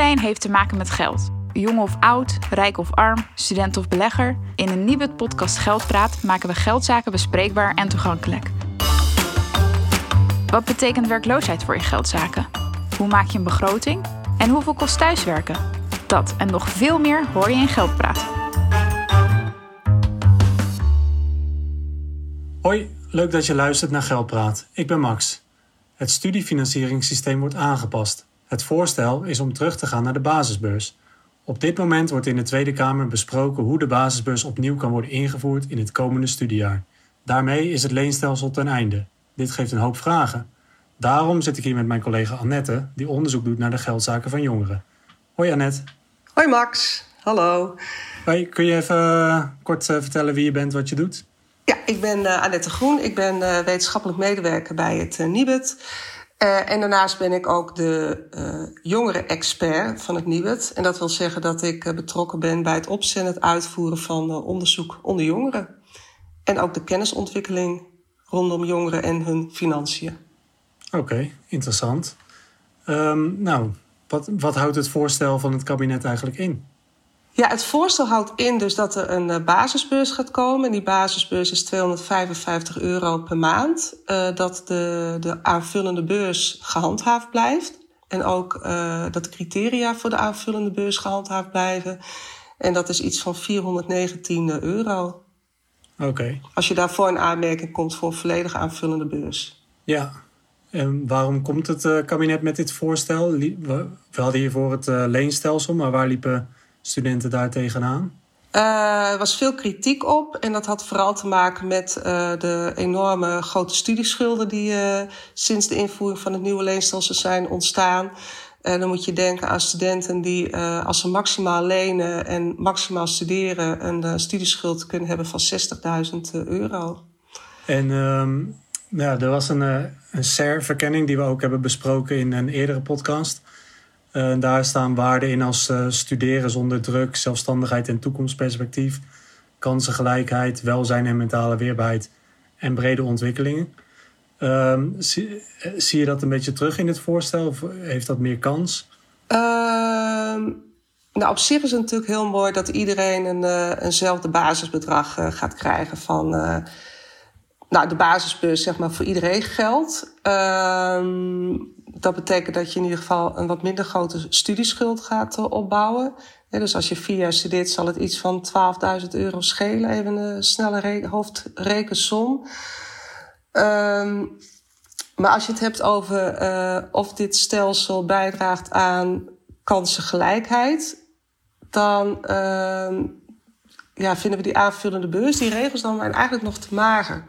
Iedereen heeft te maken met geld. Jong of oud, rijk of arm, student of belegger. In een nieuwe podcast Geldpraat maken we geldzaken bespreekbaar en toegankelijk. Wat betekent werkloosheid voor je geldzaken? Hoe maak je een begroting? En hoeveel kost thuiswerken? Dat en nog veel meer hoor je in Geldpraat. Hoi, leuk dat je luistert naar Geldpraat. Ik ben Max. Het studiefinancieringssysteem wordt aangepast. Het voorstel is om terug te gaan naar de basisbeurs. Op dit moment wordt in de Tweede Kamer besproken hoe de basisbeurs opnieuw kan worden ingevoerd in het komende studiejaar. Daarmee is het leenstelsel ten einde. Dit geeft een hoop vragen. Daarom zit ik hier met mijn collega Annette, die onderzoek doet naar de geldzaken van jongeren. Hoi Annette. Hoi Max, hallo. Hoi, kun je even uh, kort uh, vertellen wie je bent, wat je doet? Ja, ik ben uh, Annette Groen. Ik ben wetenschappelijk medewerker bij het NIBUD. Uh, en daarnaast ben ik ook de uh, jongeren-expert van het NIBUD. En dat wil zeggen dat ik uh, betrokken ben bij het opzetten en het uitvoeren van onderzoek onder jongeren. En ook de kennisontwikkeling rondom jongeren en hun financiën. Oké, interessant. Um, nou, wat, wat houdt het voorstel van het kabinet eigenlijk in? Ja, het voorstel houdt in dus dat er een basisbeurs gaat komen. En die basisbeurs is 255 euro per maand. Uh, dat de, de aanvullende beurs gehandhaafd blijft. En ook uh, dat de criteria voor de aanvullende beurs gehandhaafd blijven. En dat is iets van 419 euro. Oké. Okay. Als je daarvoor in aanmerking komt voor een volledige aanvullende beurs. Ja. En waarom komt het kabinet met dit voorstel? We hadden hiervoor het leenstelsel, maar waar liepen studenten daar tegenaan? Uh, er was veel kritiek op en dat had vooral te maken met uh, de enorme grote studieschulden die uh, sinds de invoering van het nieuwe leenstelsel zijn ontstaan. En dan moet je denken aan studenten die als ze maximaal lenen en maximaal studeren een studieschuld kunnen hebben van 60.000 euro. En um, ja, er was een, een SER-verkenning die we ook hebben besproken in een eerdere podcast. Uh, daar staan waarden in als uh, studeren zonder druk, zelfstandigheid en toekomstperspectief, kansengelijkheid, welzijn en mentale weerbaarheid en brede ontwikkelingen. Uh, zie, zie, je dat een beetje terug in het voorstel of heeft dat meer kans? Ehm, nou, op zich is het natuurlijk heel mooi dat iedereen een, eenzelfde basisbedrag gaat krijgen van nou, de basisbeurs zeg maar voor iedereen geldt. Ehm, dat betekent dat je in ieder geval een wat minder grote studieschuld gaat uh, opbouwen. Dus als je vier jaar studeert, zal het iets van 12.000 euro schelen. Even een snelle hoofdrekensom. Um, maar als je het hebt over uh, of dit stelsel bijdraagt aan kansengelijkheid, dan uh, ja, vinden we die aanvullende beurs, die regels dan eigenlijk nog te mager.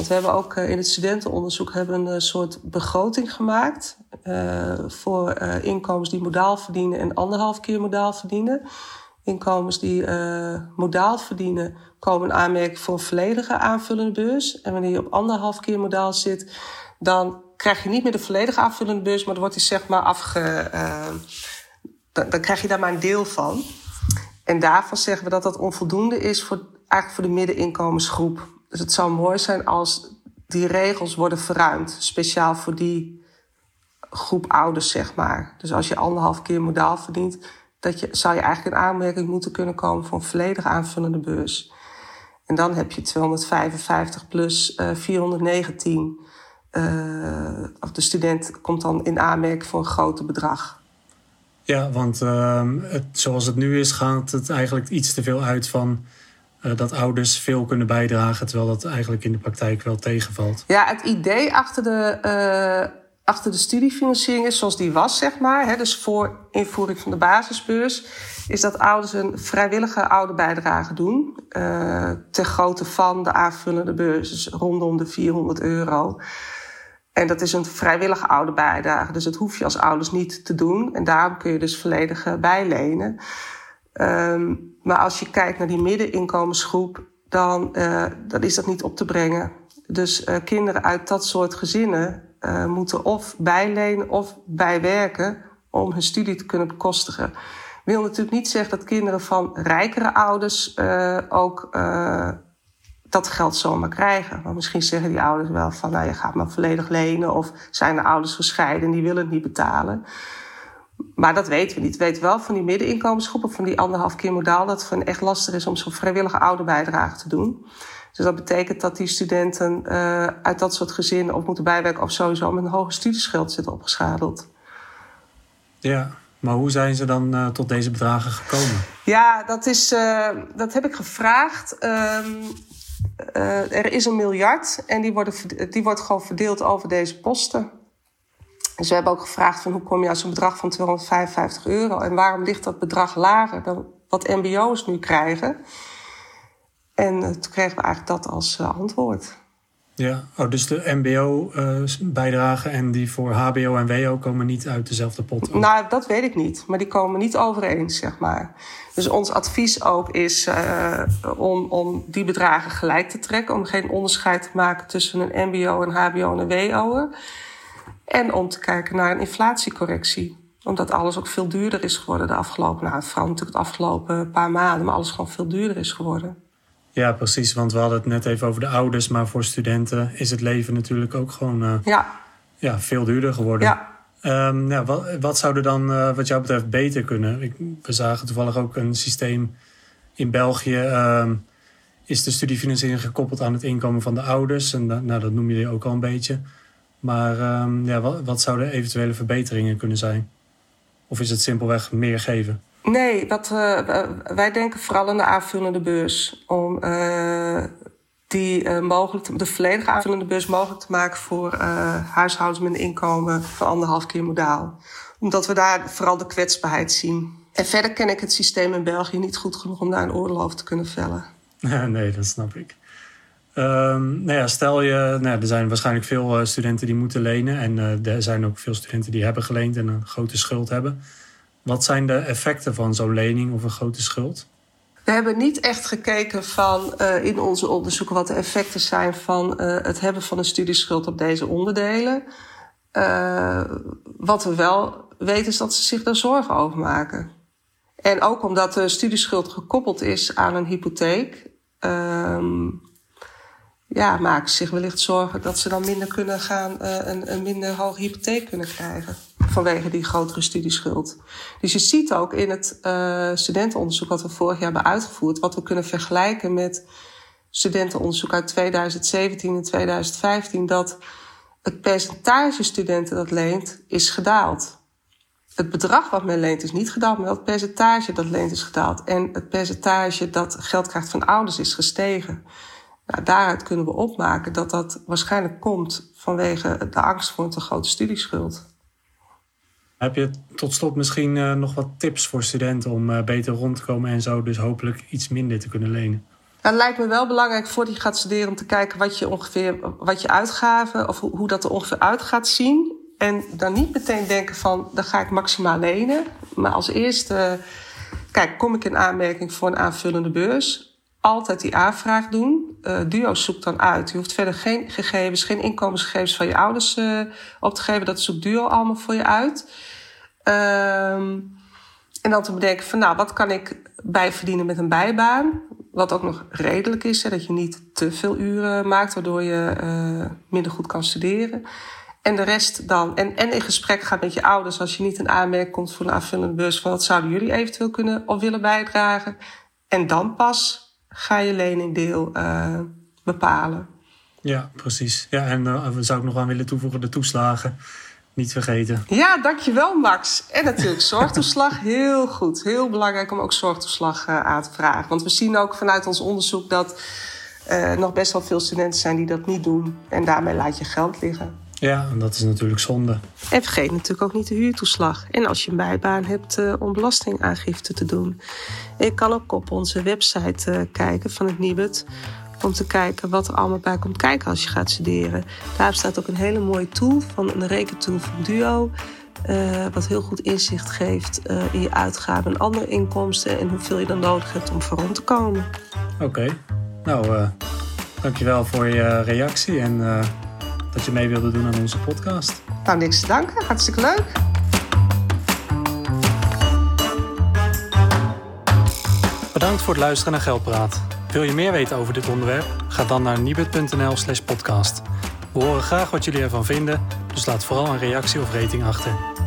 Want we hebben ook in het studentenonderzoek hebben een soort begroting gemaakt. Uh, voor inkomens die modaal verdienen en anderhalf keer modaal verdienen. Inkomens die modaal verdienen komen aanmerking voor een volledige aanvullende beurs. En wanneer je op anderhalf keer modaal zit, dan krijg je niet meer de volledige aanvullende beurs, maar dan wordt die zeg maar afge. Dan, dan, krijg je daar maar een deel van. En daarvan zeggen we dat dat onvoldoende is voor, eigenlijk voor de middeninkomensgroep. Dus het zou mooi zijn als die regels worden verruimd, speciaal voor die groep ouders, zeg maar. Dus als je anderhalf keer modaal verdient, dat je, zou je eigenlijk in aanmerking moeten kunnen komen voor een volledig aanvullende beurs. En dan heb je 255 plus uh, 419. Uh, of de student komt dan in aanmerking voor een groter bedrag. Ja, want uh, het, zoals het nu is, gaat het eigenlijk iets te veel uit van uh, dat ouders veel kunnen bijdragen, terwijl dat eigenlijk in de praktijk wel tegenvalt. Ja, het idee achter de, uh, achter de studiefinanciering is zoals die was, zeg maar. Hè, dus voor invoering van de basisbeurs, is dat ouders een vrijwillige ouderbijdrage doen. Uh, ter grootte van de aanvullende beurs, dus rondom de 400 euro. En dat is een vrijwillige ouderbijdrage, dus dat hoef je als ouders niet te doen. En daarom kun je dus volledig bijlenen. Um, maar als je kijkt naar die middeninkomensgroep, dan, uh, dan is dat niet op te brengen. Dus uh, kinderen uit dat soort gezinnen uh, moeten of bijlenen of bijwerken om hun studie te kunnen bekostigen. Wil natuurlijk niet zeggen dat kinderen van rijkere ouders ook dat geld zomaar krijgen. Want misschien zeggen die ouders wel van, nou je gaat maar volledig lenen. Of zijn de ouders gescheiden en die willen het niet betalen. Maar dat weten we niet. We weten wel van die middeninkomensgroepen, van die anderhalf keer modaal, dat het echt lastig is om zo'n vrijwillige ouderbijdrage te doen. Dus dat betekent dat die studenten uh, uit dat soort gezinnen of moeten bijwerken of sowieso met een hoge studieschuld zitten opgeschadeld. Ja, maar hoe zijn ze dan uh, tot deze bedragen gekomen? Ja, dat, is, uh, dat heb ik gevraagd. Um, er is een miljard en die, worden, die wordt gewoon verdeeld over deze posten. Dus we hebben ook gevraagd van hoe kom je aan zo'n bedrag van 255 euro en waarom ligt dat bedrag lager dan wat MBO's nu krijgen. En uh, toen kregen we eigenlijk dat als uh, antwoord. Ja, oh, dus de MBO-bijdragen uh, en die voor HBO en WO komen niet uit dezelfde pot? Ook. Nou, dat weet ik niet, maar die komen niet overeen, zeg maar. Dus ons advies ook is om, om die bedragen gelijk te trekken, om geen onderscheid te maken tussen een MBO, een HBO en een WO'er. En om te kijken naar een inflatiecorrectie. Omdat alles ook veel duurder is geworden de afgelopen, nou, vooral natuurlijk de afgelopen paar maanden, maar alles gewoon veel duurder is geworden. Ja, precies. Want we hadden het net even over de ouders, maar voor studenten is het leven natuurlijk ook gewoon uh, ja. Ja, veel duurder geworden. Ja. Um, ja, wat, wat zou er dan, uh, wat jou betreft, beter kunnen? Ik, we zagen toevallig ook een systeem in België. Uh, is de studiefinanciering gekoppeld aan het inkomen van de ouders? En da, nou, dat noem je ook al een beetje. Maar um, ja, wat, wat zouden eventuele verbeteringen kunnen zijn? Of is het simpelweg meer geven? Nee, dat, uh, wij denken vooral aan de aanvullende beurs. Om uh, die uh, mogelijk te, de volledige aanvullende beurs mogelijk te maken voor huishoudens met een inkomen van anderhalf keer modaal. Omdat we daar vooral de kwetsbaarheid zien. En verder ken ik het systeem in België niet goed genoeg om daar een oordeel over te kunnen vellen. nee, dat snap ik. Um, nou ja, stel je, nou, er zijn waarschijnlijk veel studenten die moeten lenen. En er zijn ook veel studenten die hebben geleend en een grote schuld hebben. Wat zijn de effecten van zo'n lening of een grote schuld? We hebben niet echt gekeken van uh, in onze onderzoeken wat de effecten zijn van het hebben van een studieschuld op deze onderdelen. Wat we wel weten is dat ze zich daar zorgen over maken. En ook omdat de studieschuld gekoppeld is aan een hypotheek, ja, maken zich wellicht zorgen dat ze dan minder kunnen gaan, een, een minder hoge hypotheek kunnen krijgen vanwege die grotere studieschuld. Dus je ziet ook in het uh, studentenonderzoek wat we vorig jaar hebben uitgevoerd, wat we kunnen vergelijken met studentenonderzoek uit 2017 en 2015, dat het percentage studenten dat leent is gedaald. Het bedrag wat men leent is niet gedaald, maar het percentage dat leent is gedaald. En het percentage dat geld krijgt van ouders is gestegen. Nou, daaruit kunnen we opmaken dat dat waarschijnlijk komt vanwege de angst voor een te grote studieschuld. Heb je tot slot misschien uh, nog wat tips voor studenten om uh, beter rond te komen en zo dus hopelijk iets minder te kunnen lenen? Het lijkt me wel belangrijk voordat je gaat studeren om te kijken wat je ongeveer, wat je uitgaven of hoe, hoe dat er ongeveer uit gaat zien. En dan niet meteen denken van, dan ga ik maximaal lenen. Maar als eerste, kijk, kom ik in aanmerking voor een aanvullende beurs? Altijd die aanvraag doen. Uh, Duo zoekt dan uit. Je hoeft verder geen gegevens, geen inkomensgegevens van je ouders uh, op te geven. Dat zoekt Duo allemaal voor je uit. Um, en dan te bedenken van, nou, wat kan ik bijverdienen met een bijbaan? Wat ook nog redelijk is, hè, dat je niet te veel uren maakt, waardoor je uh, minder goed kan studeren. En de rest dan, en, en in gesprek gaat met je ouders als je niet in aanmerking komt voor een aanvullende beurs, van wat zouden jullie eventueel kunnen of willen bijdragen? En dan pas ga je leningdeel uh, bepalen. Ja, precies. Ja, en uh, zou ik nog aan willen toevoegen de toeslagen. Niet vergeten. Ja, dankjewel Max. En natuurlijk zorgtoeslag. Heel goed. Heel belangrijk om ook zorgtoeslag uh, aan te vragen. Want we zien ook vanuit ons onderzoek dat uh, nog best wel veel studenten zijn die dat niet doen. En daarmee laat je geld liggen. Ja, en dat is natuurlijk zonde. En vergeet natuurlijk ook niet de huurtoeslag. En als je een bijbaan hebt uh, om belastingaangifte te doen. Je kan ook op onze website kijken van het Nibud om te kijken wat er allemaal bij komt kijken als je gaat studeren. Daar staat ook een hele mooie tool van een rekentool van Duo. Uh, wat heel goed inzicht geeft in je uitgaven en andere inkomsten en hoeveel je dan nodig hebt om voor rond te komen. Oké, okay. nou dankjewel voor je reactie en dat je mee wilde doen aan onze podcast. Nou, niks te danken. Hartstikke leuk. Bedankt voor het luisteren naar Geldpraat. Wil je meer weten over dit onderwerp? Ga dan naar nibud.nl slash podcast. We horen graag wat jullie ervan vinden, dus laat vooral een reactie of rating achter.